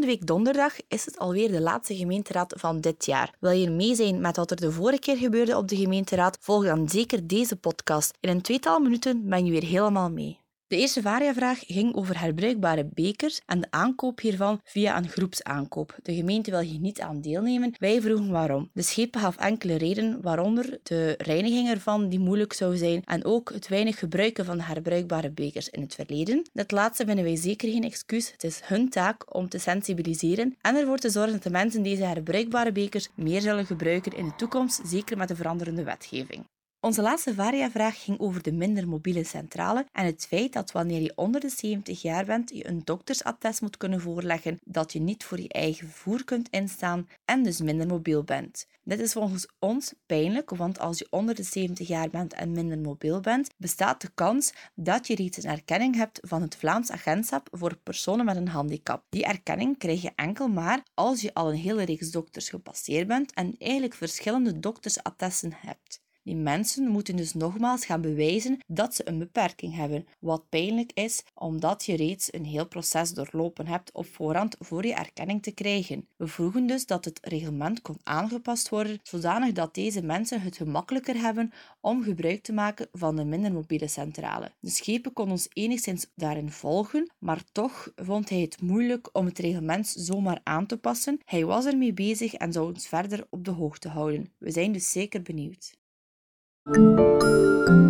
week donderdag is het alweer de laatste gemeenteraad van dit jaar. Wil je mee zijn met wat er de vorige keer gebeurde op de gemeenteraad? Volg dan zeker deze podcast. In een tweetal minuten ben je weer helemaal mee. De eerste variavraag ging over herbruikbare bekers en de aankoop hiervan via een groepsaankoop. De gemeente wil hier niet aan deelnemen. Wij vroegen waarom. De schepen gaf enkele redenen, waaronder de reiniging ervan die moeilijk zou zijn en ook het weinig gebruiken van herbruikbare bekers in het verleden. Dit laatste vinden wij zeker geen excuus. Het is hun taak om te sensibiliseren en ervoor te zorgen dat de mensen deze herbruikbare bekers meer zullen gebruiken in de toekomst, zeker met de veranderende wetgeving. Onze laatste variavraag ging over de minder mobiele centrale en het feit dat wanneer je onder de 70 jaar bent, je een doktersattest moet kunnen voorleggen dat je niet voor je eigen vervoer kunt instaan en dus minder mobiel bent. Dit is volgens ons pijnlijk, want als je onder de 70 jaar bent en minder mobiel bent, bestaat de kans dat je reeds een erkenning hebt van het Vlaams Agentschap voor personen met een handicap. Die erkenning krijg je enkel maar als je al een hele reeks dokters gepasseerd bent en eigenlijk verschillende doktersattesten hebt. Die mensen moeten dus nogmaals gaan bewijzen dat ze een beperking hebben, wat pijnlijk is omdat je reeds een heel proces doorlopen hebt op voorhand voor je erkenning te krijgen. We vroegen dus dat het reglement kon aangepast worden zodanig dat deze mensen het gemakkelijker hebben om gebruik te maken van de minder mobiele centrale. De schepen kon ons enigszins daarin volgen, maar toch vond hij het moeilijk om het reglement zomaar aan te passen. Hij was ermee bezig en zou ons verder op de hoogte houden. We zijn dus zeker benieuwd. Música